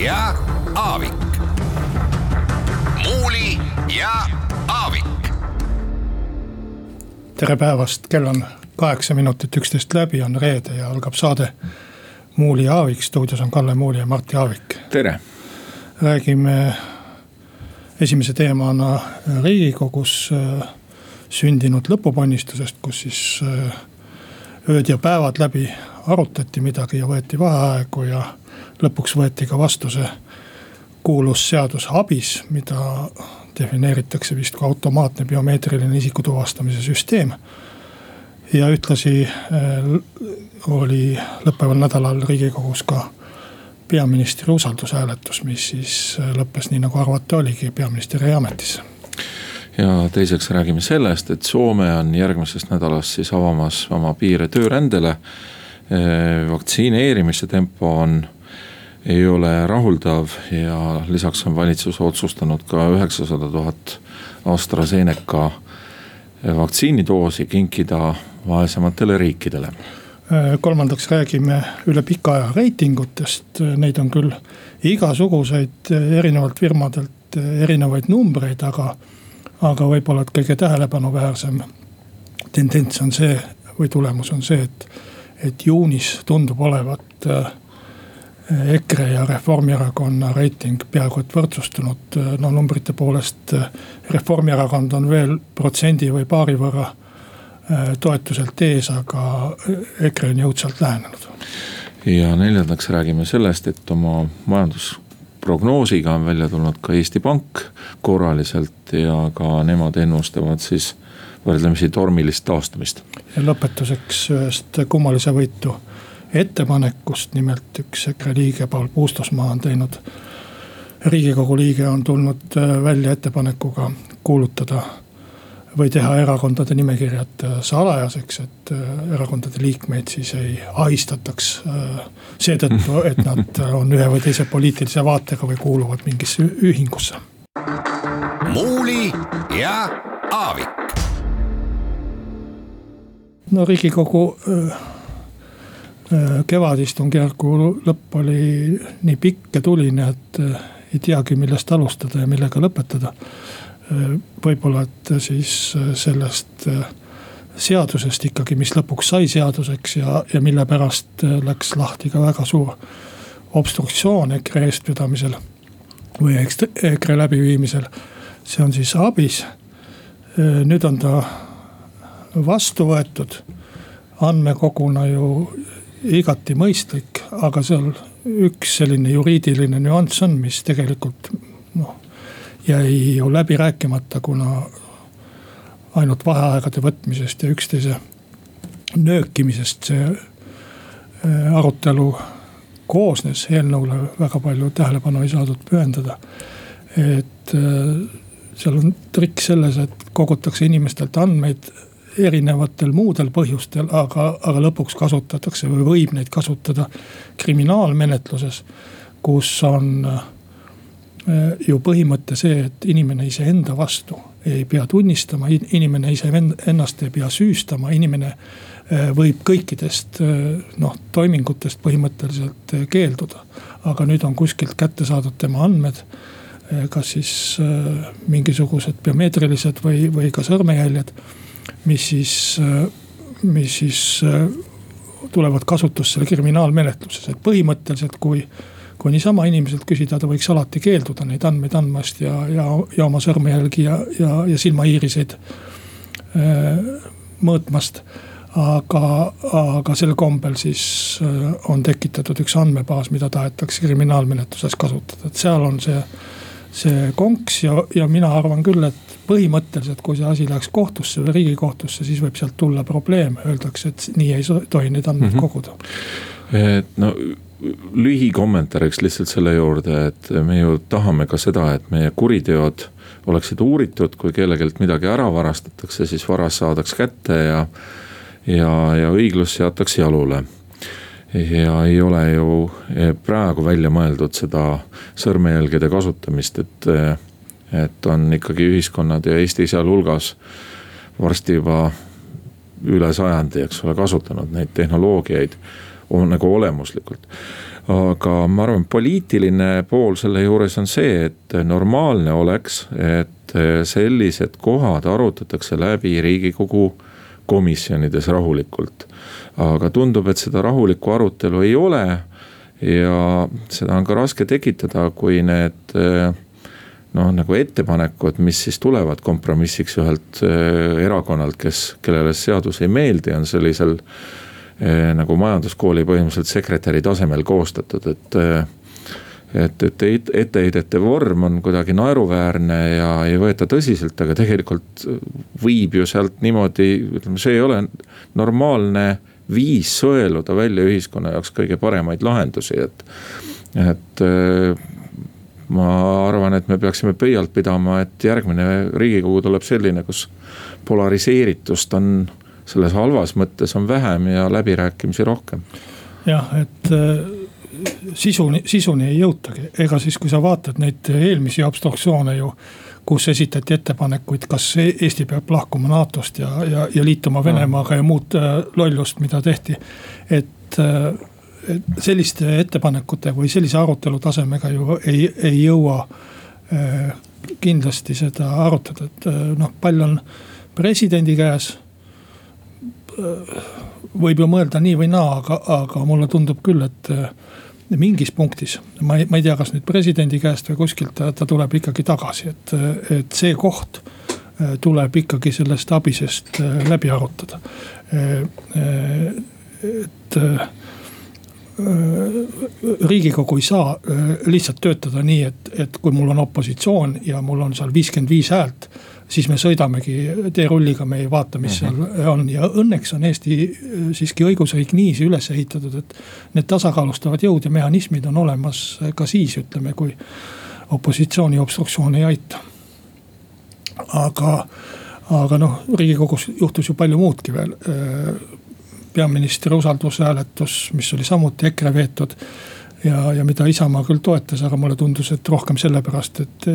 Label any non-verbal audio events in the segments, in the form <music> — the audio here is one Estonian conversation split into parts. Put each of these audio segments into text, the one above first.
ja Aavik. muuli ja Aavik. tere päevast, kell on kaheksa minutit üksteist läbi, on reede ja algab saade Muuli ja Aavik, stuudios on Kalle Muuli ja Martti Aavik. tere. räägime esimese teemana riigikogus äh, sündinud lõpuponnistusest, kus siis äh, ööd ja päevad läbi arutati midagi ja võeti vaheaegu ja lõpuks võeti ka vastu see kuulus seadus ABIS, mida defineeritakse vist kui automaatne biomeetriline isiku tuvastamise süsteem. ja ühtlasi äh, oli lõppeval nädalal riigikogus ka peaministri usaldushääletus, mis siis äh, lõppes nii nagu arvata oligi, peaminister jäi ametisse ja teiseks räägime sellest, et Soome on järgmisest nädalast siis avamas oma piire töörändele. vaktsineerimise tempo on, ei ole rahuldav ja lisaks on valitsus otsustanud ka üheksasada tuhat AstraZeneca vaktsiinidoosi kinkida vaesematele riikidele kolmandaks räägime üle pika aja reitingutest, neid on küll igasuguseid erinevalt firmadelt erinevaid numbreid, aga aga võib-olla, et kõige tähelepanuväärsem tendents on see või tulemus on see, et, et juunis tundub olevat äh, EKRE ja Reformierakonna reiting peaaegu et võrdsustunud, no numbrite poolest äh, Reformierakond on veel protsendi või paari võrra äh, toetuselt ees, aga EKRE on jõudsalt lähenenud. ja neljandaks räägime sellest, et oma majandus prognoosiga on välja tulnud ka Eesti Pank korraliselt ja ka nemad ennustavad siis võrdlemisi tormilist taastumist. ja lõpetuseks ühest kummalise võitu ettepanekust, nimelt üks EKRE liige, Paul Puustusmaa on teinud. riigikogu liige on tulnud välja ettepanekuga kuulutada või teha erakondade nimekirjad äh, salajaseks, et äh, erakondade liikmeid siis ei ahistataks. Äh, seetõttu, et <laughs> nad on ühe või teise poliitilise vaatega või kuuluvad mingisse ühingusse. muuli ja Aavik. no riigikogu kevadistungjärgu lõpp oli nii pikk ja tuline, et ei teagi, millest alustada ja millega lõpetada võib-olla, et siis äh, sellest äh, seadusest ikkagi, mis lõpuks sai seaduseks ja, ja mille pärast äh, läks lahti ka väga suur obstruktsioon EKRE eestvedamisel või EKRE läbiviimisel. see on siis ABIS. nüüd on ta vastu võetud andmekoguna ju igati mõistlik, aga seal üks selline juriidiline nüanss on, mis tegelikult noh jäi ju läbi rääkimata, kuna ainult vaheaegade võtmisest ja üksteise nöökimisest see äh, arutelu koosnes, eelnõule väga palju tähelepanu ei saadud pühendada. et äh, seal on trikk selles, et kogutakse inimestelt andmeid erinevatel muudel põhjustel, aga, aga lõpuks kasutatakse või võib neid kasutada kriminaalmenetluses, kus on äh, ju põhimõte see, et inimene iseenda vastu ei pea tunnistama, inimene iseennast ei pea süüstama, inimene äh, võib kõikidest äh, noh, toimingutest põhimõtteliselt keelduda. aga nüüd on kuskilt kätte saadud tema andmed, kas siis mingisugused biomeetrilised või, või ka sõrmejäljed, mis siis, mis siis tulevad kasutusse kriminaalmenetluses, et põhimõtteliselt kui kui niisama inimeselt küsida, ta võiks alati keelduda neid andmeid andmast ja, ja, ja oma sõrmejälgi ja, ja, ja silmaiiriseid äh, mõõtmast. aga, aga sel kombel siis on tekitatud üks andmebaas, mida tahetakse kriminaalmenetluses kasutada, et seal on see see konks ja, ja mina arvan küll, et põhimõtteliselt, kui see asi läheks kohtusse või riigikohtusse, siis võib sealt tulla probleem, öeldakse, et nii ei tohi neid andmeid mm -hmm. koguda. et no lühikommentaariks lihtsalt selle juurde, et me ju tahame ka seda, et meie kuriteod oleksid uuritud, kui kellelgi midagi ära varastatakse, siis varas saadaks kätte ja. ja, ja õiglus seatakse jalule ja ei ole ju eh, praegu välja mõeldud seda sõrmejälgede kasutamist, et, et on ikkagi ühiskonnad ja Eesti sealhulgas varsti juba üle sajandi, eks ole, kasutanud neid tehnoloogiaid nagu olemuslikult. aga ma arvan, poliitiline pool selle juures on see, et normaalne oleks, et sellised kohad arutatakse läbi riigikogu komisjonides rahulikult aga tundub, et seda rahulikku arutelu ei ole. ja seda on ka raske tekitada, kui need noh, nagu ettepanekud, mis siis tulevad kompromissiks ühelt erakonnalt, kes, kellele seadus ei meeldi, on sellisel nagu majanduskooli põhimõtteliselt sekretäri tasemel koostatud, et et, et etteheidete vorm on kuidagi naeruväärne ja ei võeta tõsiselt, aga tegelikult võib ju sealt niimoodi, ütleme, see ei ole normaalne viis sõeluda välja ühiskonna jaoks kõige paremaid lahendusi, et, et äh, ma arvan, et me peaksime pöialt pidama, et järgmine riigikogu tuleb selline, kus polariseeritust on selles halvas mõttes on vähem ja läbirääkimisi rohkem. jah, et äh, sisuni, sisuni ei jõutagi, ega siis, kui sa vaatad neid eelmisi obstruktsioone ju kus esitati ettepanekuid, kas e-, Eesti peab lahkuma NATO-st ja, ja, ja liituma Venemaaga ja muud äh, lollust, mida tehti. et, äh, et selliste ettepanekute või sellise arutelu tasemega ju ei, ei jõua kindlasti seda arutada, et noh, pall on presidendi käes. Võib ju mõelda nii või naa, aga, aga mulle tundub küll, et mingis punktis, ma ei, ma ei tea, kas nüüd presidendi käest või kuskilt ta, ta tuleb ikkagi tagasi, et, et see koht äh, tuleb ikkagi sellest abisest äh, läbi arutada. Et riigikogu ei saa lihtsalt töötada nii, et, et kui mul on opositsioon ja mul on seal viiskümmend viis häält siis me sõidamegi teerulliga, me ei vaata, mis seal mhm. on ja õnneks on Eesti äh, siiski õigusriik niiviisi üles ehitatud, et. Need tasakaalustavad jõud ja mehhanismid on olemas ka siis, ütleme, kui opositsiooni obstruktsioon ei aita. aga, aga noh, riigikogus juhtus ju palju muudki veel. Äh, peaministri usaldushääletus, mis oli samuti EKRE veetud ja, ja mida Isamaa küll toetas, aga mulle tundus, et rohkem sellepärast, et,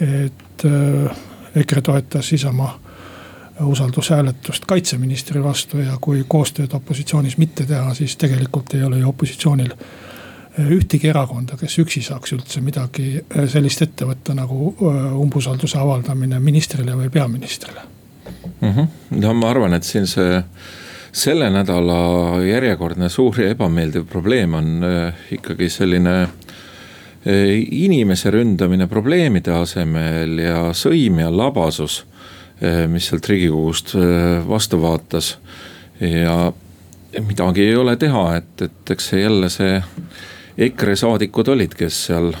et äh, EKRE toetas Isamaa usaldushääletust kaitseministri vastu ja kui koostööd opositsioonis mitte teha, siis tegelikult ei ole ju opositsioonil ühtegi erakonda, kes üksi saaks üldse midagi eh, sellist ette võtta nagu eh, umbusalduse avaldamine ministrile või peaministrile mm. -hmm. no ma arvan, et siin see selle nädala järjekordne suur ja ebameeldiv probleem on ikkagi selline inimese ründamine probleemide asemel ja sõim ja labasus, eh, mis sealt riigikogust eh, vastu vaatas. ja midagi ei ole teha, et, et eks see jälle see EKRE saadikud olid, kes seal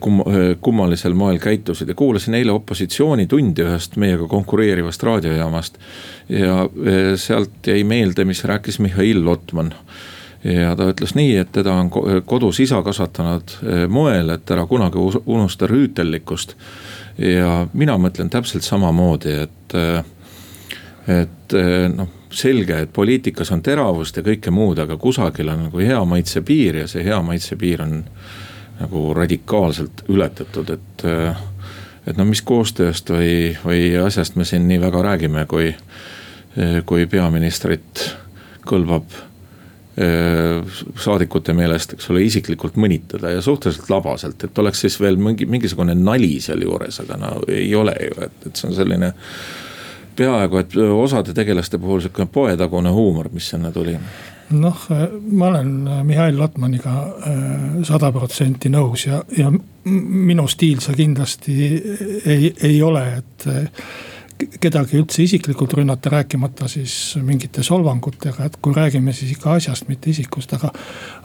kum-, kummalisel moel käitusid ja kuulasin eile opositsioonitundi ühest meiega konkureerivast raadiojaamast. ja sealt jäi meelde, mis rääkis Mihhail Lotman ja ta ütles nii, et teda on kodus isa kasvatanud eh, moel, et ära kunagi unusta rüütellikkust. ja mina mõtlen täpselt samamoodi, et, eh, et eh, noh, selge, et poliitikas on teravust ja kõike muud, aga kusagil on nagu hea maitse piir ja see hea maitse piir on nagu radikaalselt ületatud, et. et no mis koostööst või, või asjast me siin nii väga räägime, kui, kui peaministrit kõlbab saadikute meelest, eks ole, isiklikult mõnitada ja suhteliselt labaselt, et oleks siis veel mingi, mingisugune nali sealjuures, aga no ei ole ju, et, et see on selline. peaaegu, et osade tegelaste puhul sihuke poetagune huumor, mis sinna tuli noh, ma olen Mihhail Lotmaniga äh, sada protsenti nõus ja, ja minu stiil see kindlasti ei, ei ole, et kedagi üldse isiklikult rünnata, rääkimata siis mingite solvangutega, et kui räägime siis ikka asjast, mitte isikust, aga.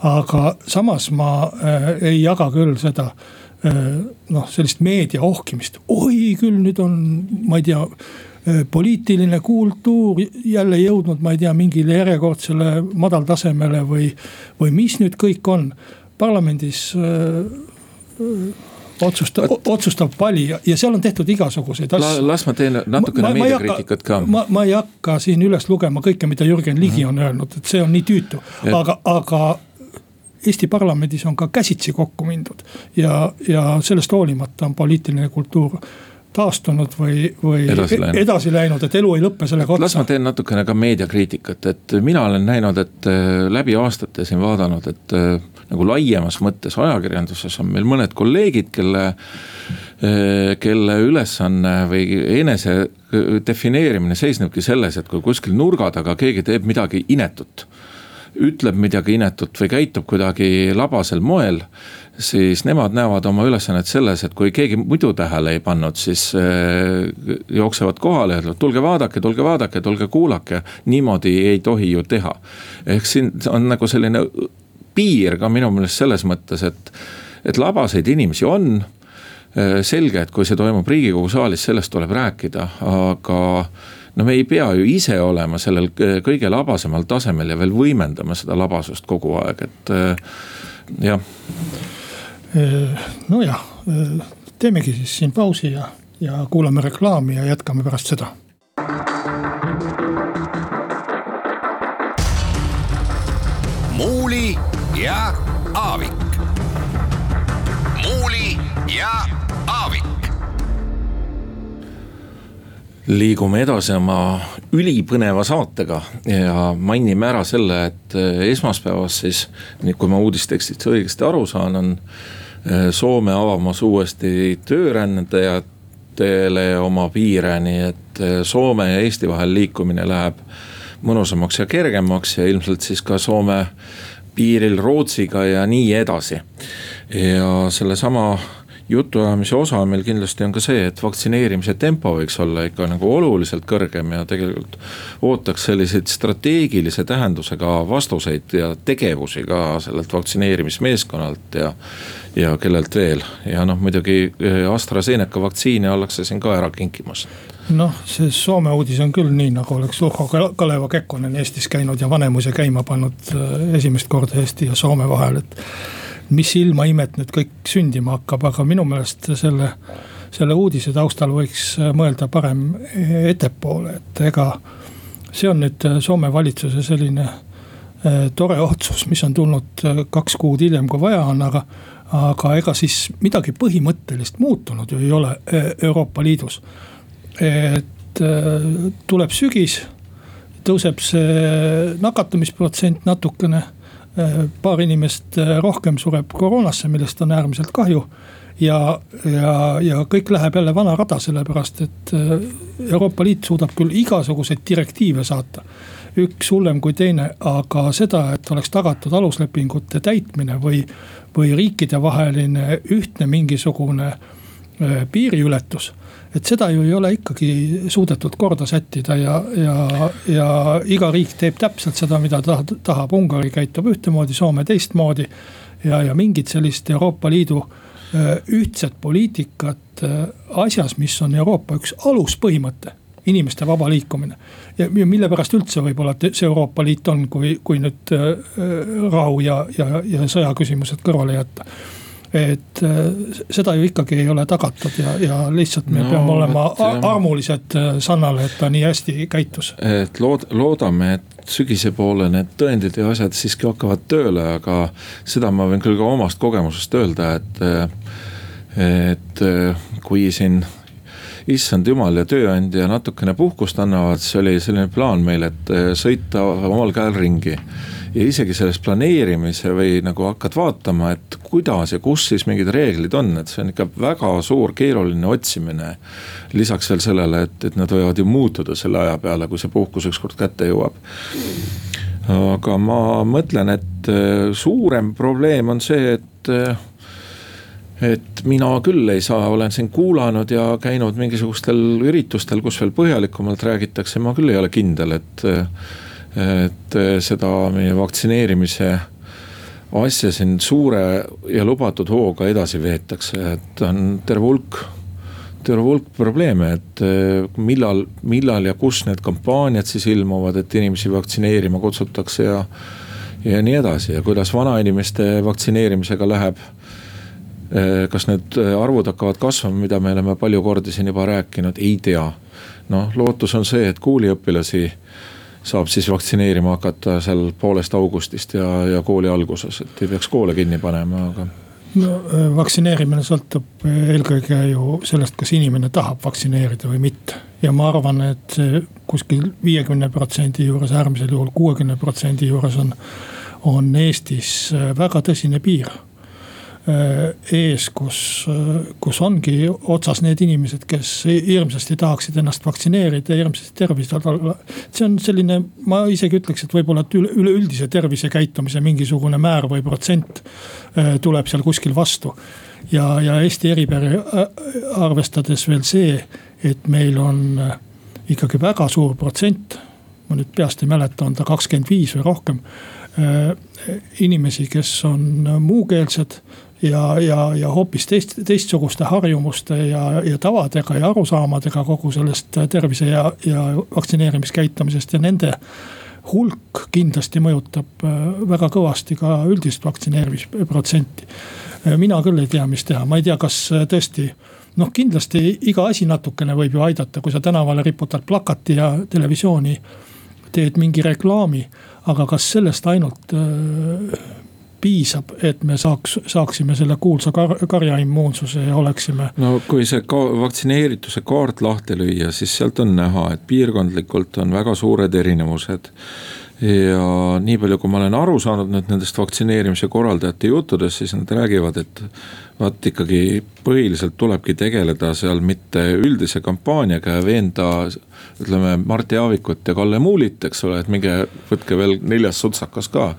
aga samas ma äh, ei jaga küll seda äh, noh, sellist meedia ohkimist, oi küll, nüüd on, ma ei tea äh, poliitiline kultuur jälle jõudnud, ma ei tea, mingile järjekordsele madaltasemele või, või mis nüüd kõik on. parlamendis otsustav, otsustav valija ja seal on tehtud igasuguseid asju. las ma teen natukene meediakriitikat ka. ma, ma ei hakka siin üles lugema kõike, mida Jürgen Ligi on öelnud, et see on nii tüütu, aga, aga. Eesti parlamendis on ka käsitsi kokku mindud ja, ja sellest hoolimata on poliitiline kultuur taastunud või, või edasi läinud. edasi läinud, et elu ei lõppe sellega otsa. las ma teen natukene ka meediakriitikat, et mina olen näinud, et äh, läbi aastate siin vaadanud, et äh, nagu laiemas mõttes ajakirjanduses on meil mõned kolleegid, kelle, eh, kelle ülesanne või enese defineerimine seisnebki selles, et kui kuskil nurga taga keegi teeb midagi inetut ütleb midagi inetut või käitub kuidagi labasel moel, siis nemad näevad oma ülesannet selles, et kui keegi muidu tähele ei pannud, siis äh, jooksevad kohale ja ütlevad, tulge vaadake, tulge vaadake, tulge kuulake. niimoodi ei tohi ju teha. ehk siin on nagu selline piir ka minu meelest selles mõttes, et, et labaseid inimesi on. Äh, selge, et kui see toimub riigikogu saalis, sellest tuleb rääkida, aga no me ei pea ju ise olema sellel kõige labasemal tasemel ja veel võimendama seda labasust kogu aeg, et äh, jah. Äh, nojah, teemegi siis siin pausi ja, ja kuulame reklaami ja jätkame pärast seda Aavik. muuli ja Aavik. liigume edasi oma ülipõneva saatega ja mainime ära selle, et eh, esmaspäevas siis, kui ma uudistekstist õigesti aru saan, on eh, Soome avamas uuesti töörändajatele oma piire, nii et eh, Soome ja Eesti vahel liikumine läheb mõnusamaks ja kergemaks ja ilmselt siis ka Soome piiril Rootsiga ja nii edasi. ja sellesama jutuajamise osa meil kindlasti on ka see, et vaktsineerimise tempo võiks olla ikka nagu oluliselt kõrgem ja tegelikult ootaks selliseid strateegilise tähendusega vastuseid ja tegevusi ka sellelt vaktsineerimismeeskonnalt ja. ja kellelt veel ja noh, muidugi eh, AstraZeneca vaktsiine ollakse siin ka ära kinkimas noh, see Soome uudis on küll nii, nagu oleks Urho Kaleva Kekkonen Eestis käinud ja Vanemuise käima pannud äh, esimest korda Eesti ja Soome vahel, et. mis ilmaimet nüüd kõik sündima hakkab, aga minu meelest selle, selle uudise taustal võiks äh, mõelda parem ettepoole, et ega. see on nüüd äh, Soome valitsuse selline tore otsus, mis on tulnud kaks kuud hiljem, kui vaja on, aga aga ega siis midagi põhimõttelist muutunud ju ei ole Euroopa Liidus et äh, tuleb sügis, tõuseb see nakatumisprotsent natukene. Äh, paar inimest äh, rohkem sureb koroonasse, millest on äärmiselt kahju ja, ja, ja kõik läheb jälle vana rada, sellepärast et Euroopa Liit suudab küll igasuguseid direktiive saata. üks hullem kui teine, aga seda, et oleks tagatud aluslepingute täitmine või, või riikidevaheline ühtne mingisugune piiriületus et seda ju ei ole ikkagi suudetud korda sättida ja, ja, ja iga riik teeb täpselt seda, mida ta tahab, Ungari käitub ühtemoodi, Soome teistmoodi. ja, ja mingit sellist Euroopa Liidu äh, ühtset poliitikat äh, asjas, mis on Euroopa üks aluspõhimõte inimeste vaba liikumine. ja, mille pärast üldse võib-olla see Euroopa Liit on, kui, kui nüüd äh, rahu ja, ja, ja sõjaküsimused kõrvale jätta et äh, seda ju ikkagi ei ole tagatud ja, ja lihtsalt me no, peame olema et, armulised äh, Sannale, et ta nii hästi käitus. et lood-, loodame, et sügise poole need tõendid ja asjad siiski hakkavad tööle, aga seda ma võin küll ka omast kogemusest öelda, et. et kui siin issand jumal ja tööandja natukene puhkust annavad, siis oli selline plaan meil, et sõita omal käel ringi ja isegi selles planeerimise või nagu hakkad vaatama, et kuidas ja kus siis mingid reeglid on, et see on ikka väga suur keeruline otsimine. lisaks veel sellele, et, et nad võivad ju muutuda selle aja peale, kui see puhkus ükskord kätte jõuab. aga ma mõtlen, et äh, suurem probleem on see, et äh, et mina küll ei saa, olen siin kuulanud ja käinud mingisugustel üritustel, kus veel põhjalikumalt räägitakse, ma küll ei ole kindel, et. et seda meie vaktsineerimise asja siin suure ja lubatud hooga edasi veetakse, et on terve hulk terve hulk probleeme, et millal, millal ja kus need kampaaniad siis ilmuvad, et inimesi vaktsineerima kutsutakse ja. ja nii edasi ja kuidas vanainimeste vaktsineerimisega läheb Äh, kas need äh, arvud hakkavad kasvama, mida me oleme palju kordi siin juba rääkinud, ei tea. noh, lootus on see, et kooliõpilasi saab siis vaktsineerima hakata seal poolest augustist ja, ja kooli alguses, et ei peaks koole kinni panema, aga no äh, vaktsineerimine sõltub eelkõige ju sellest, kas inimene tahab vaktsineerida või mitte. ja ma arvan, et kuskil viiekümne protsendi juures, äärmisel juhul kuuekümne protsendi juures on, on Eestis väga tõsine piir Äh, ees, kus, äh, kus ongi otsas need inimesed, kes hirmsasti tahaksid ennast vaktsineerida, hirmsasti tervised olla. see on selline, ma isegi ütleks, et võib-olla, et üle, üleüldise tervisekäitumise mingisugune määr või protsent äh, tuleb seal kuskil vastu. ja, ja Eesti eripära arvestades veel see, et meil on ikkagi väga suur protsent, ma nüüd peast ei mäleta, on ta kakskümmend viis või rohkem inimesi, kes on muukeelsed ja, ja, ja hoopis teist, teistsuguste harjumuste ja, ja tavadega ja arusaamadega kogu sellest tervise ja, ja vaktsineerimiskäitumisest ja nende hulk kindlasti mõjutab äh, väga kõvasti ka üldist vaktsineerimisprotsenti. Äh, mina küll ei tea, mis teha, ma ei tea, kas äh, tõesti noh, kindlasti iga asi natukene võib ju aidata, kui sa tänavale riputad plakati ja televisiooni teed mingi reklaami. aga kas sellest ainult piisab, et me saaks, saaksime selle kuulsa kar karjaimmuunsuse ja oleksime. no kui see ka vaktsineerituse kaart lahti lüüa, siis sealt on näha, et piirkondlikult on väga suured erinevused ja nii palju, kui ma olen aru saanud nüüd nendest vaktsineerimise korraldajate juttudest, siis nad räägivad, et vaat ikkagi põhiliselt tulebki tegeleda seal mitte üldise kampaaniaga ja veenda. ütleme Martti Aavikut ja Kalle Muulit, eks ole, et minge võtke veel neljas sutsakas ka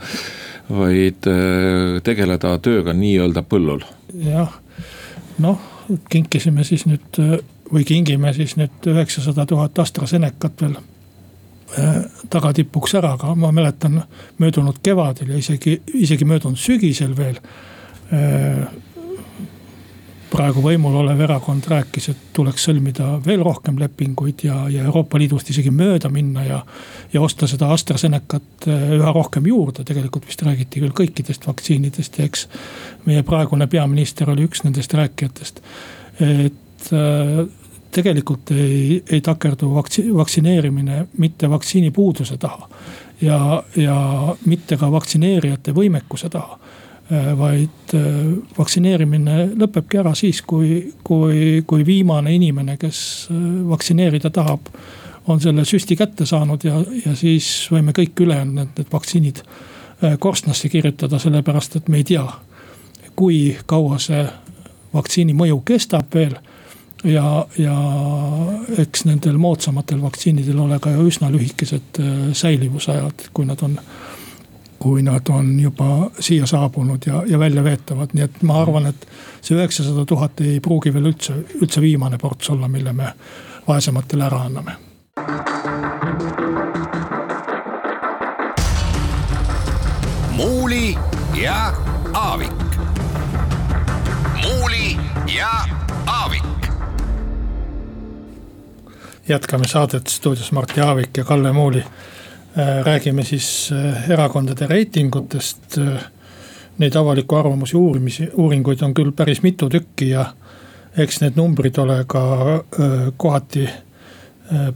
vaid äh, tegeleda tööga nii-öelda põllul. jah, noh kinkisime siis nüüd või kingime siis nüüd üheksasada tuhat AstraZenecat veel äh, tagatipuks ära, aga ma mäletan möödunud kevadel ja isegi, isegi möödunud sügisel veel äh, praegu võimul olev erakond rääkis, et tuleks sõlmida veel rohkem lepinguid ja, ja Euroopa Liidust isegi mööda minna ja. ja osta seda AstraZenecat äh, üha rohkem juurde, tegelikult vist räägiti küll kõikidest vaktsiinidest ja eks. meie praegune peaminister oli üks nendest rääkijatest, et äh, tegelikult ei, ei takerdu vaktsi-, vaktsineerimine mitte vaktsiinipuuduse taha. ja, ja mitte ka vaktsineerijate võimekuse taha vaid äh, vaktsineerimine lõpebki ära siis, kui, kui, kui viimane inimene, kes äh, vaktsineerida tahab, on selle süsti kätte saanud ja, ja siis võime kõik ülejäänud need, need vaktsiinid korstnasse kirjutada, sellepärast et me ei tea, kui kaua see vaktsiini mõju kestab veel ja, ja eks nendel moodsamatel vaktsiinidel ole ka üsna lühikesed säilivusajad, kui nad on kui nad on juba siia saabunud ja, ja väljaveetavad, nii et ma arvan, et see üheksasada tuhat ei pruugi veel üldse, üldse viimane ports olla, mille me vaesematele ära anname. muuli ja Aavik. muuli ja Aavik jätkame saadet stuudios Martti Aavik ja Kalle Muuli räägime siis äh, erakondade reitingutest. Äh, neid avaliku arvamuse uurimisi, uuringuid on küll päris mitu tükki ja eks need numbrid ole ka kohati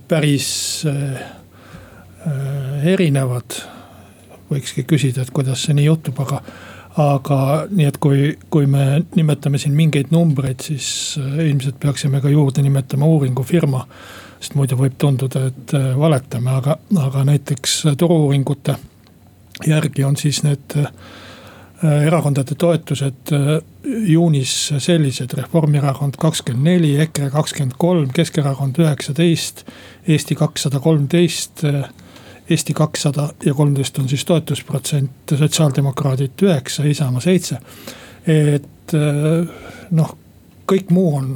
päris erinevad. võikski küsida, et kuidas see nii juhtub, aga, aga nii, et kui, kui me nimetame siin mingeid numbreid, siis ilmselt peaksime ka juurde nimetama uuringufirma sest muidu võib tunduda, et äh, valetame, aga, aga näiteks turu-uuringute järgi on siis need äh, erakondade toetused äh, juunis sellised, Reformierakond kakskümmend neli, EKRE kakskümmend kolm, Keskerakond üheksateist, Eesti kakssada kolmteist. Eesti kakssada ja kolmteist on siis toetusprotsent, sotsiaaldemokraadid üheksa, Isamaa seitse. et noh, kõik muu on,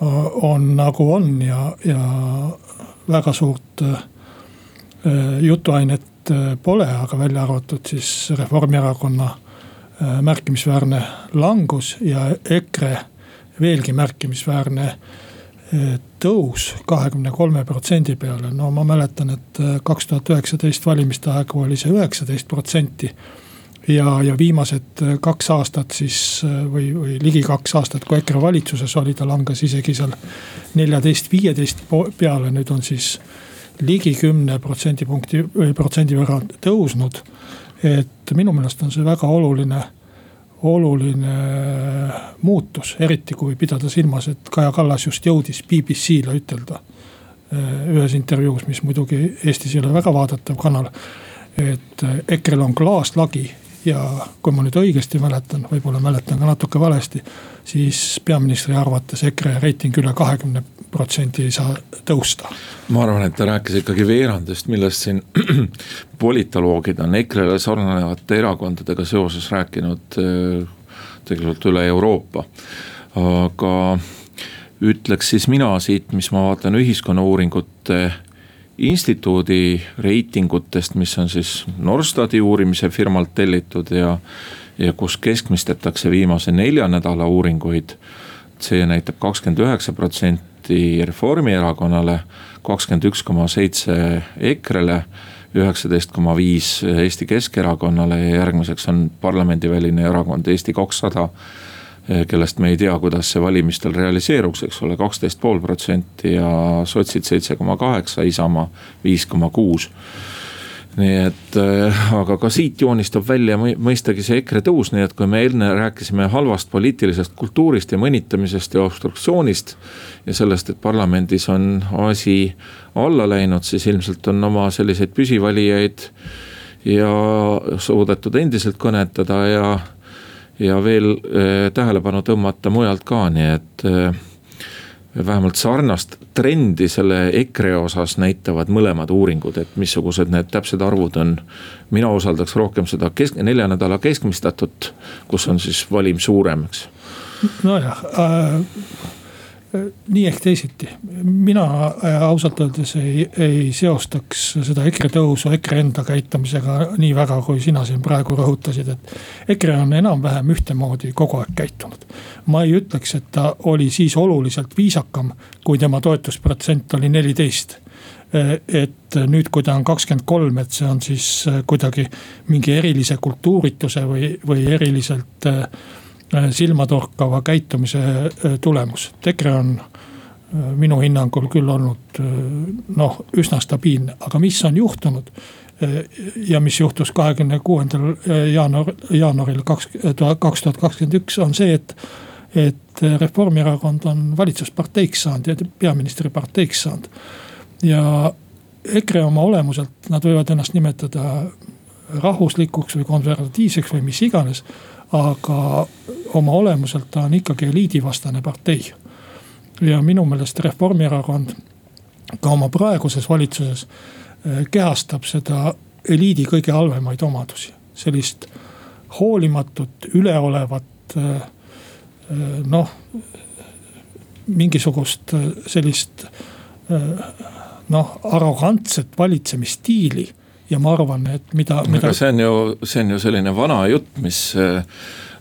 on nagu on ja, ja väga suurt jutuainet pole, aga välja arvatud siis Reformierakonna märkimisväärne langus ja EKRE veelgi märkimisväärne tõus kahekümne kolme protsendi peale, no ma mäletan, et kaks tuhat üheksateist valimiste aegu oli see üheksateist protsenti ja, ja viimased kaks aastat siis või, või ligi kaks aastat, kui EKRE valitsuses oli, ta langes isegi seal neljateist, viieteist peale, nüüd on siis ligi kümne protsendipunkti või protsendi võrra tõusnud. et minu meelest on see väga oluline, oluline muutus, eriti kui pidada silmas, et Kaja Kallas just jõudis BBC-le ütelda ühes intervjuus, mis muidugi Eestis ei ole väga vaadatav kanal. et EKRE-l on klaaslagi ja kui ma nüüd õigesti mäletan, võib-olla mäletan ka natuke valesti, siis peaministri arvates EKRE reiting üle kahekümne protsendi ei saa tõusta. ma arvan, et ta rääkis ikkagi veerandist, millest siin <clears throat> politoloogid on EKRE-le sarnanevate erakondadega seoses rääkinud äh, tegelikult üle Euroopa. aga ütleks siis mina siit, mis ma vaatan ühiskonnauuringute instituudi reitingutest, mis on siis Norstati uurimise firmalt tellitud ja, ja kus keskmistatakse viimase nelja nädala uuringuid. see näitab kakskümmend üheksa protsenti Reformierakonnale, kakskümmend üks koma seitse EKRE-le üheksateist koma viis Eesti Keskerakonnale ja järgmiseks on parlamendiväline erakond Eesti kakssada kellest me ei tea, kuidas see valimistel realiseeruks, eks ole, kaksteist pool protsenti ja sotsid seitse koma kaheksa, Isamaa viis koma kuus nii et, eh, aga ka siit joonistab välja mõistagi see EKRE tõus, nii et kui me enne rääkisime halvast poliitilisest kultuurist ja mõnitamisest ja obstruktsioonist. ja sellest, et parlamendis on asi alla läinud, siis ilmselt on oma selliseid püsivalijaid ja suudetud endiselt kõnetada ja ja veel äh, tähelepanu tõmmata mujalt ka, nii et äh, vähemalt sarnast trendi selle EKRE osas näitavad mõlemad uuringud, et missugused need täpsed arvud on. mina usaldaks rohkem seda kesk-, nelja nädala keskmistatut, kus on siis valim suurem, eks. nojah äh nii ehk teisiti, mina äh, ausalt öeldes ei, ei seostaks seda EKRE tõusu EKRE enda käitumisega nii väga, kui sina siin praegu rõhutasid, et. EKRE on enam-vähem ühtemoodi kogu aeg käitunud. ma ei ütleks, et ta oli siis oluliselt viisakam, kui tema toetusprotsent oli neliteist äh, et nüüd, kui ta on kakskümmend kolm, et see on siis äh, kuidagi mingi erilise kultuurituse või, või eriliselt äh, Äh, silmatorkava käitumise äh, tulemus. EKRE on äh, minu hinnangul küll olnud noh, üsna stabiilne, aga mis on juhtunud ja mis juhtus kahekümne kuuendal jaanuar, jaanuaril kaks, kaks tuhat kakskümmend üks on see, et. et Reformierakond on valitsusparteiks saanud ja peaministri parteiks saanud. ja EKRE oma olemuselt, nad võivad ennast nimetada rahvuslikuks või konservatiivseks või mis iganes aga oma olemuselt ta on ikkagi eliidivastane partei. ja minu meelest Reformierakond ka oma praeguses valitsuses eh, kehastab seda eliidi kõige halvemaid omadusi. sellist hoolimatut, üleolevat eh, eh, noh, mingisugust sellist noh, arrogantset valitsemisstiili ja ma arvan, et mida, mida. see on ju, see on ju selline vana jutt, mis äh,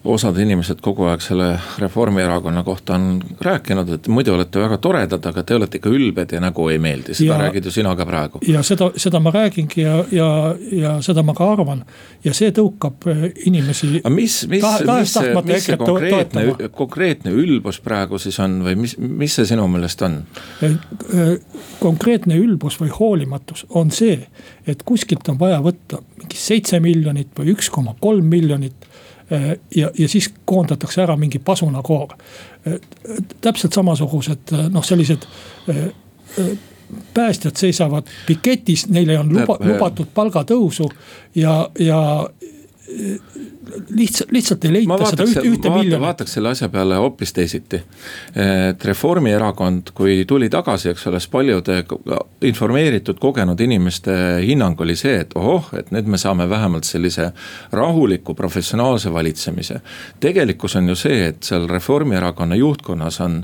osad inimesed kogu aeg selle Reformierakonna kohta on rääkinud, et muidu olete väga toredad, aga te olete ikka ülbed ja nägu ei meeldi, seda ja, räägid ju sina ka praegu. ja seda, seda ma räägingi ja, ja, ja seda ma ka arvan ja see tõukab äh, inimesi. aga mis, mis, mis see, mis see konkreetne, konkreetne ülbus praegu siis on või mis, mis see sinu meelest on? Äh, äh, konkreetne ülbus või hoolimatus on see, et kuskilt on vaja võtta mingi seitse miljonit või üks koma kolm miljonit ja, ja siis koondatakse ära mingi pasunakoor. Äh, täpselt samasugused äh, noh, sellised päästjad seisavad piketis, neile on luba, lubatud palgatõusu ja, ja lihtsalt, lihtsalt ei leita seda ühte, ühte vaata, miljonit. vaataks selle asja peale hoopis teisiti. et Reformierakond, kui tuli tagasi, eks ole, siis paljude informeeritud, kogenud inimeste hinnang oli see, et ohoh, et nüüd me saame vähemalt sellise rahuliku, professionaalse valitsemise. tegelikkus on ju see, et seal Reformierakonna juhtkonnas on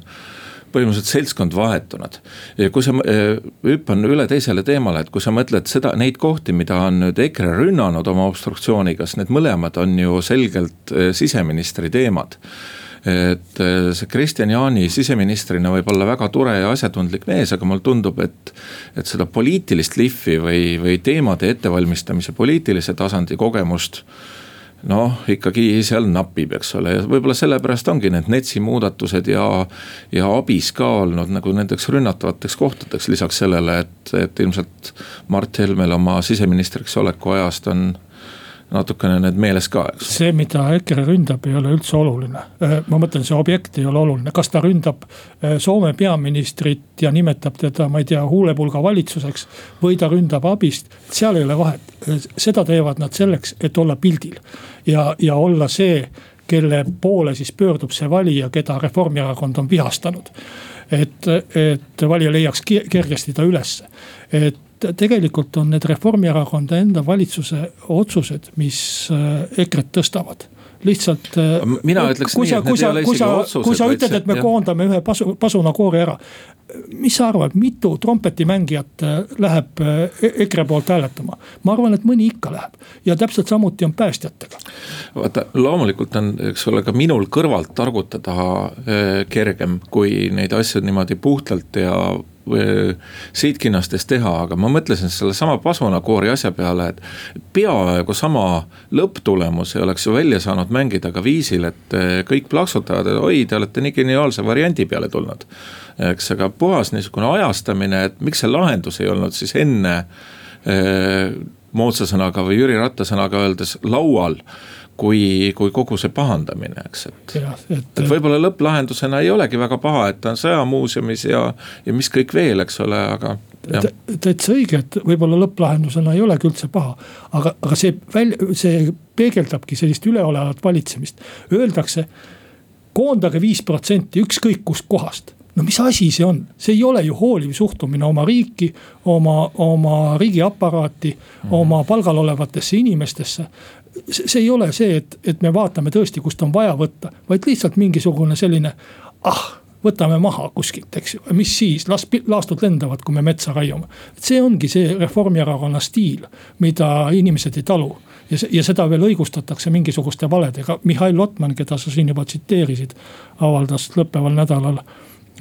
põhimõtteliselt seltskond vahetunud. kui sa, äh, hüppan üle teisele teemale, et kui sa mõtled seda, neid kohti, mida on nüüd EKRE rünnanud oma obstruktsiooniga, siis need mõlemad on ju selgelt äh, siseministri teemad et äh, see Kristian Jaani siseministrina võib olla väga tore ja asjatundlik mees, aga mulle tundub, et. et seda poliitilist lihvi või, või teemade ettevalmistamise poliitilise tasandi kogemust noh, ikkagi seal napib, eks ole, ja võib-olla sellepärast ongi need NETS-i muudatused ja. ja ABIS ka olnud nagu nendeks rünnatavateks kohtadeks, lisaks sellele, et, et ilmselt Mart Helmel oma siseministriks oleku ajast on natukene need meeles ka, eks. see, mida EKRE ründab, ei ole üldse oluline. Äh, ma mõtlen, see objekt ei ole oluline, kas ta ründab äh, Soome peaministrit ja nimetab teda, ma ei tea, huulepulga valitsuseks. või ta ründab abist, seal ei ole vahet, äh, seda teevad nad selleks, et olla pildil. ja, ja olla see, kelle poole siis pöördub see valija, keda Reformierakond on vihastanud et, et valija leiaks kergesti ta ülesse. et tegelikult on need Reformierakonna enda valitsuse otsused, mis äh, EKRE-t tõstavad lihtsalt. Äh, mina ütleks nii, et need ei ole isegi otsused. kui sa ütled, et me jah. koondame ühe pasu, pasunakoori ära. mis sa arvad, mitu trompetimängijat äh, läheb EKRE poolt hääletama? ma arvan, et mõni ikka läheb ja täpselt samuti on päästjatega. vaata, loomulikult on, eks ole, ka minul kõrvalt targutada kergem, kui neid asju niimoodi puhtalt ja siitkinnastes teha, aga ma mõtlesin sellesama pasunakoori asja peale, et. peaaegu sama lõpptulemus ei oleks ju välja saanud mängida ka viisil, et eh, kõik plaksutavad, et oi, te olete nii geniaalse variandi peale tulnud. eks, aga puhas niisugune ajastamine, et miks see lahendus ei olnud siis enne eh, moodsa sõnaga või Jüri Ratta sõnaga öeldes laual kui, kui kogu see pahandamine, eks, et. et, et võib-olla lõpplahendusena ei olegi väga paha, et ta on sõjamuuseumis ja, ja mis kõik veel, eks ole, aga. täitsa õige, et võib-olla lõpplahendusena ei olegi üldse paha, aga, aga see välja, see peegeldabki sellist üleolevat valitsemist. Öeldakse, koondage viis protsenti ükskõik kust kohast no mis asi see on, see ei ole ju hooliv suhtumine oma riiki, oma, oma riigiaparaati mm, -hmm. oma palgal olevatesse inimestesse see ei ole see, et, et me vaatame tõesti, kust on vaja võtta, vaid lihtsalt mingisugune selline ah võtame maha kuskilt, eks ju, mis siis, las laastud lendavad, kui me metsa raiume. see ongi see Reformierakonna stiil, mida inimesed ei talu. ja, ja seda veel õigustatakse mingisuguste valedega, Mihhail Lotman, keda sa siin juba tsiteerisid, avaldas lõppeval nädalal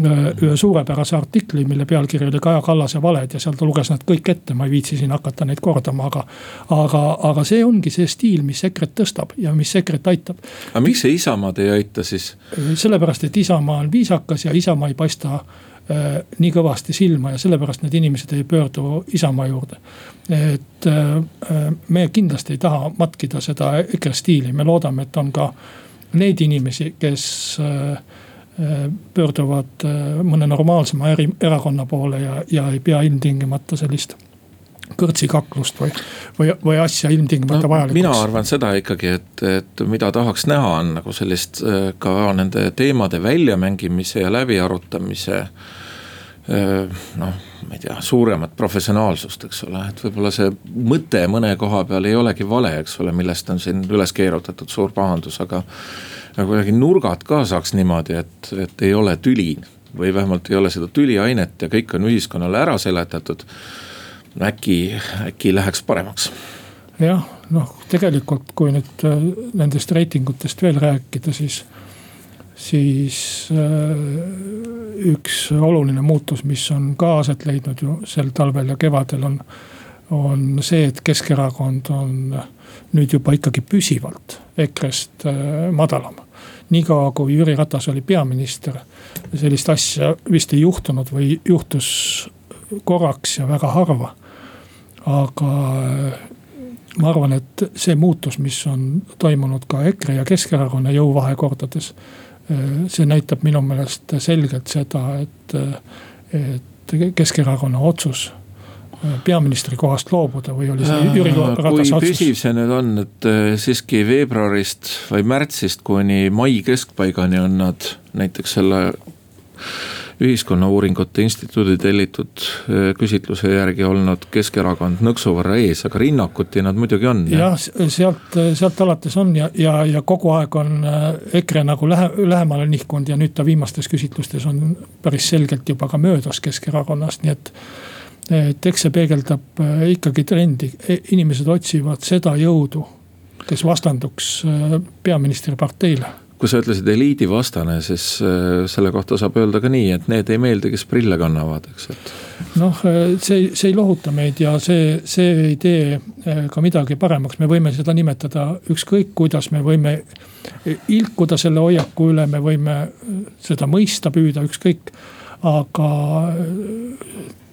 ühe suurepärase artikli, mille pealkiri oli Kaja Kallase valed ja seal ta luges nad kõik ette, ma ei viitsi siin hakata neid kordama, aga. aga, aga see ongi see stiil, mis EKRE-t tõstab ja mis EKRE-t aitab. aga miks see Isamaad ei aita siis? sellepärast, et Isamaa on viisakas ja Isamaa ei paista äh, nii kõvasti silma ja sellepärast need inimesed ei pöördu Isamaa juurde. et äh, me kindlasti ei taha matkida seda EKRE stiili, me loodame, et on ka neid inimesi, kes äh, pöörduvad äh, mõne normaalsema eri, erakonna poole ja, ja ei pea ilmtingimata sellist kõrtsikaklust või, või, või asja ilmtingimata no, vajalikuks. mina arvan seda ikkagi, et, et mida tahaks näha, on nagu sellist äh, ka nende teemade väljamängimise ja läbiarutamise. Äh, noh, ma ei tea, suuremat professionaalsust, eks ole, et võib-olla see mõte mõne koha peal ei olegi vale, eks ole, millest on siin üles keerutatud suur pahandus, aga aga kuidagi nurgad ka saaks niimoodi, et, et ei ole tüli või vähemalt ei ole seda tüliainet ja kõik on ühiskonnale ära seletatud. äkki, äkki läheks paremaks. jah, noh, tegelikult kui nüüd äh, nendest reitingutest veel rääkida, siis, siis äh, üks oluline muutus, mis on ka aset leidnud ju sel talvel ja kevadel on, on see, et Keskerakond on nüüd juba ikkagi püsivalt EKRE-st äh, madalam. niikaua kui Jüri Ratas oli peaminister, sellist asja vist ei juhtunud või juhtus korraks ja väga harva. aga äh, ma arvan, et see muutus, mis on toimunud ka EKRE ja Keskerakonna jõuvahekordades. Äh, see näitab minu meelest selgelt seda, et, et Keskerakonna otsus peaministri kohast loobuda või oli see Jüri Ratase otsus? kui püsiv see nüüd on, et siiski veebruarist või märtsist kuni mai keskpaigani on nad näiteks selle ühiskonnauuringute instituudi tellitud eh, küsitluse järgi olnud Keskerakond nõksu võrra ees, aga rinnakuti nad muidugi on. jah, sealt, sealt alates on ja, ja, ja kogu aeg on eh, EKRE nagu lähe, lähemale nihkunud ja nüüd ta viimastes küsitlustes on päris selgelt juba ka möödas Keskerakonnast, nii et et eks see peegeldab eh, ikkagi trendi, e, inimesed otsivad seda jõudu, kes vastanduks peaministri parteile kui sa ütlesid eliidivastane, siis äh, selle kohta saab öelda ka nii, et need ei meeldi, kes prille kannavad, eks, et. noh, äh, see, see ei lohuta meid ja see, see ei tee äh, ka midagi paremaks, me võime seda nimetada ükskõik kuidas, me võime ilkuda selle hoiaku üle, me võime seda mõista püüda, ükskõik. Aga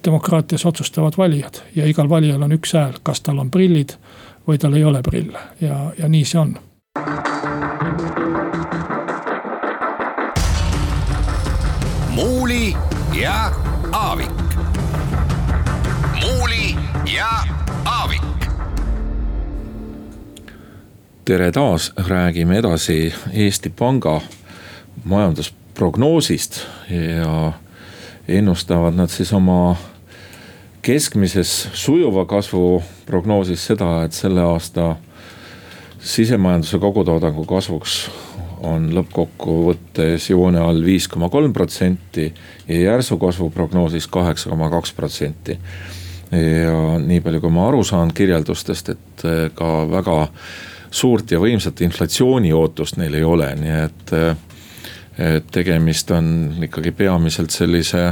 demokraatias otsustavad valijad ja igal valijal on üks hääl, kas tal on prillid või tal ei ole prille ja, ja nii see on Muuli ja Aavik. muuli ja Aavik. tere taas, räägime edasi Eesti Panga majandusprognoosist ja ennustavad nad siis oma keskmises sujuva kasvu prognoosis seda, et selle aasta sisemajanduse kogutoodangu kasvuks on lõppkokkuvõttes joone all viis koma kolm protsenti ja järsu kasvu prognoosis kaheksa koma kaks protsenti. ja nii palju, kui ma aru saan kirjeldustest, et eh, ka väga suurt ja võimsat inflatsiooni ootust neil ei ole, nii et, eh, et tegemist on ikkagi peamiselt sellise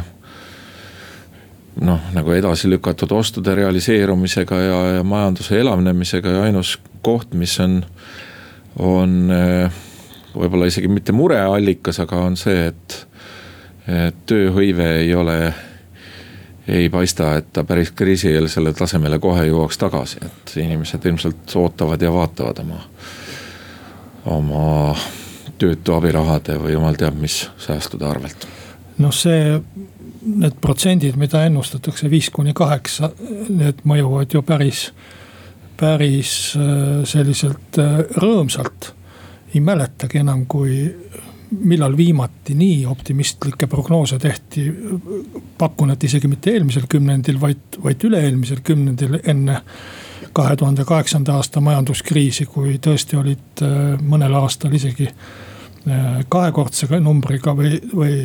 noh, nagu edasi lükatud ostude realiseerumisega ja, ja majanduse elavnemisega ja ainus koht, mis on, on äh, võib-olla isegi mitte mureallikas, aga on see, et, et tööhõive ei ole, ei paista, et ta päris kriisieelsele tasemele kohe jõuaks tagasi, et inimesed ilmselt ootavad ja vaatavad oma, oma töötu abirahade või jumal teab mis säästude arvelt. noh, see, need protsendid, mida ennustatakse viis kuni kaheksa, need mõjuvad ju päris, päris äh, selliselt äh, rõõmsalt ei mäletagi enam, kui millal viimati nii optimistlikke prognoose tehti. pakun, et isegi mitte eelmisel kümnendil, vaid, vaid üle-eelmisel kümnendil enne kahe tuhande kaheksanda aasta majanduskriisi, kui tõesti olid äh, mõnel aastal isegi kahekordse numbriga või, või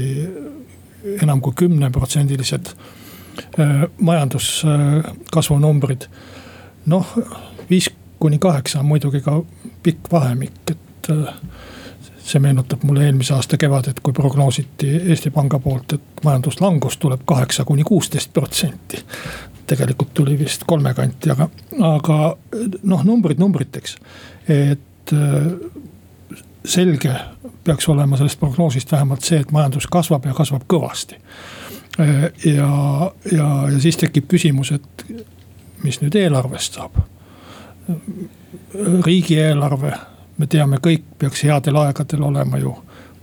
enam kui kümneprotsendilised äh, majanduskasvu numbrid. noh, viis kuni kaheksa on muidugi ka pikk vahemik, et äh, see meenutab mulle eelmise aasta kevadet, kui prognoositi Eesti Panga poolt, et majanduslangus tuleb kaheksa kuni kuusteist protsenti. tegelikult tuli vist kolme kanti, aga, aga noh, numbrid numbriteks, et äh, selge peaks olema sellest prognoosist vähemalt see, et majandus kasvab ja kasvab kõvasti. Ja, ja, ja siis tekib küsimus, et mis nüüd eelarvest saab. riigieelarve me teame, kõik peaks headel aegadel olema ju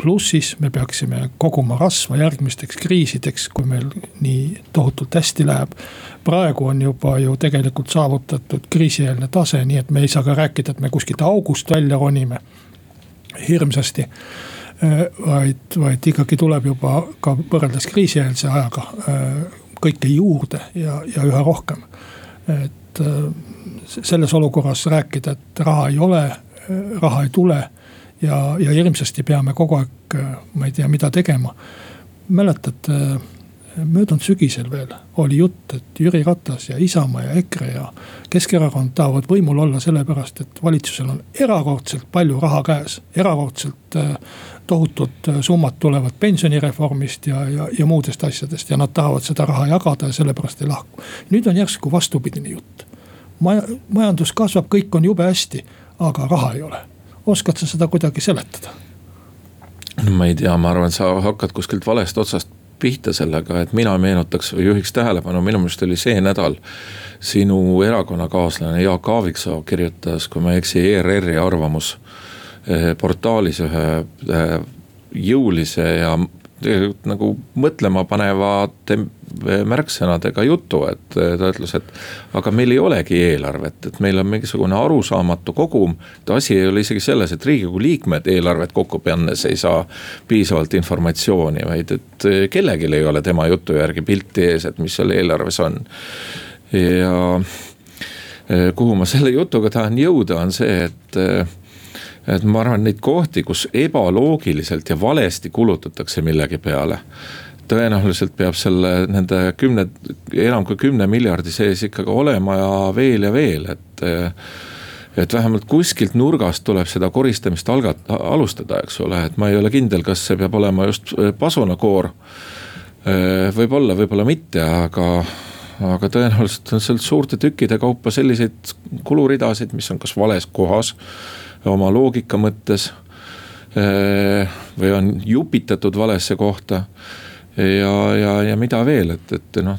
plussis, me peaksime koguma rasva järgmisteks kriisideks, kui meil nii tohutult hästi läheb. praegu on juba ju tegelikult saavutatud kriisieelne tase, nii et me ei saa ka rääkida, et me kuskilt august välja ronime hirmsasti. Äh, vaid, vaid ikkagi tuleb juba ka võrreldes kriisieelse ajaga äh, kõike juurde ja, ja üha rohkem. et äh, selles olukorras rääkida, et raha ei ole raha ei tule. ja, ja hirmsasti peame kogu aeg, ma ei tea, mida tegema. mäletad, möödunud sügisel veel oli jutt, et Jüri Ratas ja Isamaa ja EKRE ja Keskerakond tahavad võimul olla sellepärast, et valitsusel on erakordselt palju raha käes. erakordselt äh, tohutud äh, summad tulevad pensionireformist ja, ja, ja muudest asjadest ja nad tahavad seda raha jagada ja sellepärast ei lahku. nüüd on järsku vastupidine jutt. Maja, majandus kasvab, kõik on jube hästi aga raha ei ole. oskad sa seda kuidagi seletada? no ma ei tea, ma arvan, et sa hakkad kuskilt valest otsast pihta sellega, et mina meenutaks või juhiks tähelepanu, minu meelest oli see nädal. sinu erakonnakaaslane Jaak Aaviksoo kirjutas, kui ma ei eksi, ERR-i arvamusportaalis ühe jõulise ja nagu mõtlema panevate märksõnadega juttu, et ta ütles, et aga meil ei olegi eelarvet, et meil on mingisugune arusaamatu kogum. asi ei ole isegi selles, et riigikogu liikmed eelarvet kokku pannes ei saa piisavalt informatsiooni, vaid et kellelgi ei ole tema jutu järgi pilti ees, et mis seal eelarves on. ja kuhu ma selle jutuga tahan jõuda, on see, et et ma arvan, neid kohti, kus ebaloogiliselt ja valesti kulutatakse millegi peale tõenäoliselt peab selle nende kümne, enam kui kümne miljardi sees ikkagi olema ja veel ja veel, et. et vähemalt kuskilt nurgast tuleb seda koristamist algat-, alustada, eks ole, et ma ei ole kindel, kas see peab olema just pasunakoor. võib-olla, võib-olla mitte, aga, aga tõenäoliselt on sealt suurte tükkide kaupa selliseid kuluridasid, mis on kas vales kohas oma loogika mõttes. Eh, või on jupitatud valesse kohta ja, ja, ja mida veel, et, et noh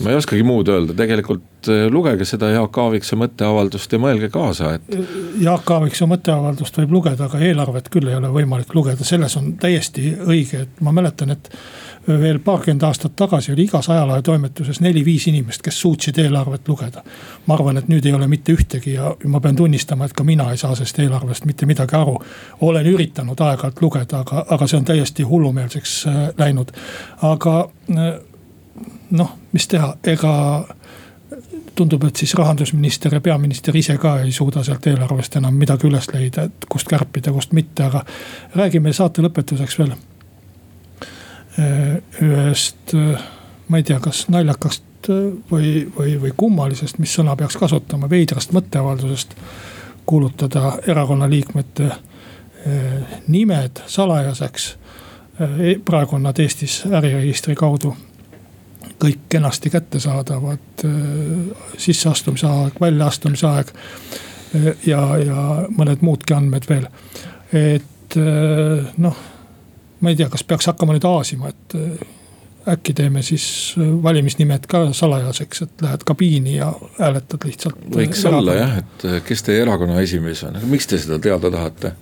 ma ei oskagi muud öelda, tegelikult eh, lugege seda Jaak Aaviksoo mõtteavaldust ja mõelge kaasa, et. Jaak Aaviksoo mõtteavaldust võib lugeda, aga eelarvet küll ei ole võimalik lugeda, selles on täiesti õige, et ma mäletan, et veel paarkümmend aastat tagasi oli igas ajalehe-toimetuses neli-viis inimest, kes suutsid eelarvet lugeda. ma arvan, et nüüd ei ole mitte ühtegi ja ma pean tunnistama, et ka mina ei saa sellest eelarvest mitte midagi aru. olen üritanud aeg-ajalt lugeda, aga, aga see on täiesti hullumeelseks äh, läinud. aga äh, noh, mis teha, ega tundub, et siis rahandusminister ja peaminister ise ka ei suuda sealt eelarvest enam midagi üles leida, et kust kärpida, kust mitte, aga räägime saate lõpetuseks veel ühest, äh, ma ei tea, kas naljakast äh, või, või, või kummalisest, mis sõna peaks kasutama, veidrast mõtteavaldusest. kuulutada erakonna liikmete nimed salajaseks. E, praegu on nad Eestis äriregistri kaudu kõik kenasti kättesaadavad. sisseastumise aeg, väljaastumise aeg ja, ja mõned muudki andmed veel. et noh ma ei tea, kas peaks hakkama nüüd aasima, et äh, äkki teeme siis äh, valimisnimed ka salajaseks, et lähed kabiini ja hääletad lihtsalt. Äh, võiks olla jah, et kes teie erakonna esimees on, miks te seda teada tahate?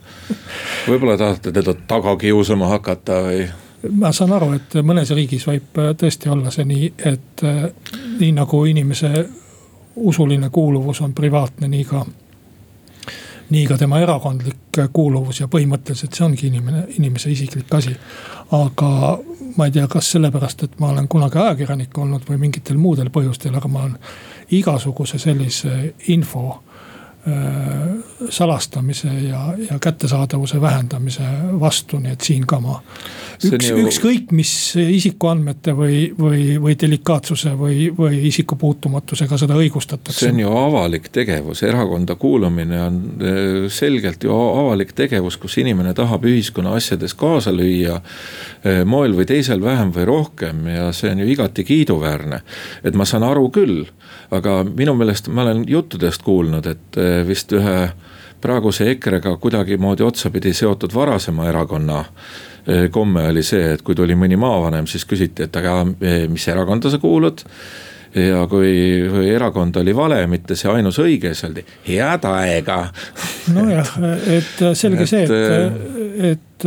võib-olla tahate teda taga kiusama hakata või? ma saan aru, et mõnes riigis võib tõesti olla see nii, et nii nagu inimese usuline kuuluvus on privaatne, nii ka nii ka tema erakondlik kuuluvus ja põhimõtteliselt see ongi inimene, inimese isiklik asi. aga ma ei tea, kas sellepärast, et ma olen kunagi ajakirjanik olnud või mingitel muudel põhjustel, aga ma olen igasuguse sellise info salastamise ja, ja kättesaadavuse vähendamise vastu, nii et siin ka ma. üks, ju... ükskõik mis isikuandmete või, või, või delikaatsuse või, või isikupuutumatusega seda õigustatakse. see on ju avalik tegevus, erakonda kuulumine on äh, selgelt ju avalik tegevus, kus inimene tahab ühiskonna asjades kaasa lüüa. Äh, moel või teisel vähem või rohkem ja see on ju igati kiiduväärne. et ma saan aru küll, aga minu meelest ma olen juttudest kuulnud, et vist ühe praeguse EKRE-ga kuidagimoodi otsapidi seotud varasema erakonna eh, komme oli see, et kui tuli mõni maavanem, siis küsiti, et aga eh, mis erakonda sa kuulud ja kui, kui erakond oli vale, mitte see ainus õige, siis öeldi head aega. nojah, et selge et, see, et, et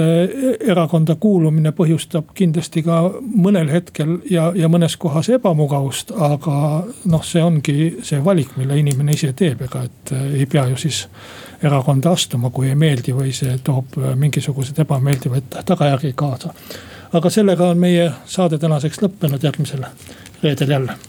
erakonda kuulumine põhjustab kindlasti ka mõnel hetkel ja, ja mõnes kohas ebamugavust, aga noh, see ongi see valik, mille inimene ise teeb, ega et ei pea ju siis erakonda astuma, kui ei meeldi või see toob mingisuguseid ebameeldivaid tagajärgi kaasa. Aga sellega on meie saade tänaseks lõppenud, järgmisel reedel jälle.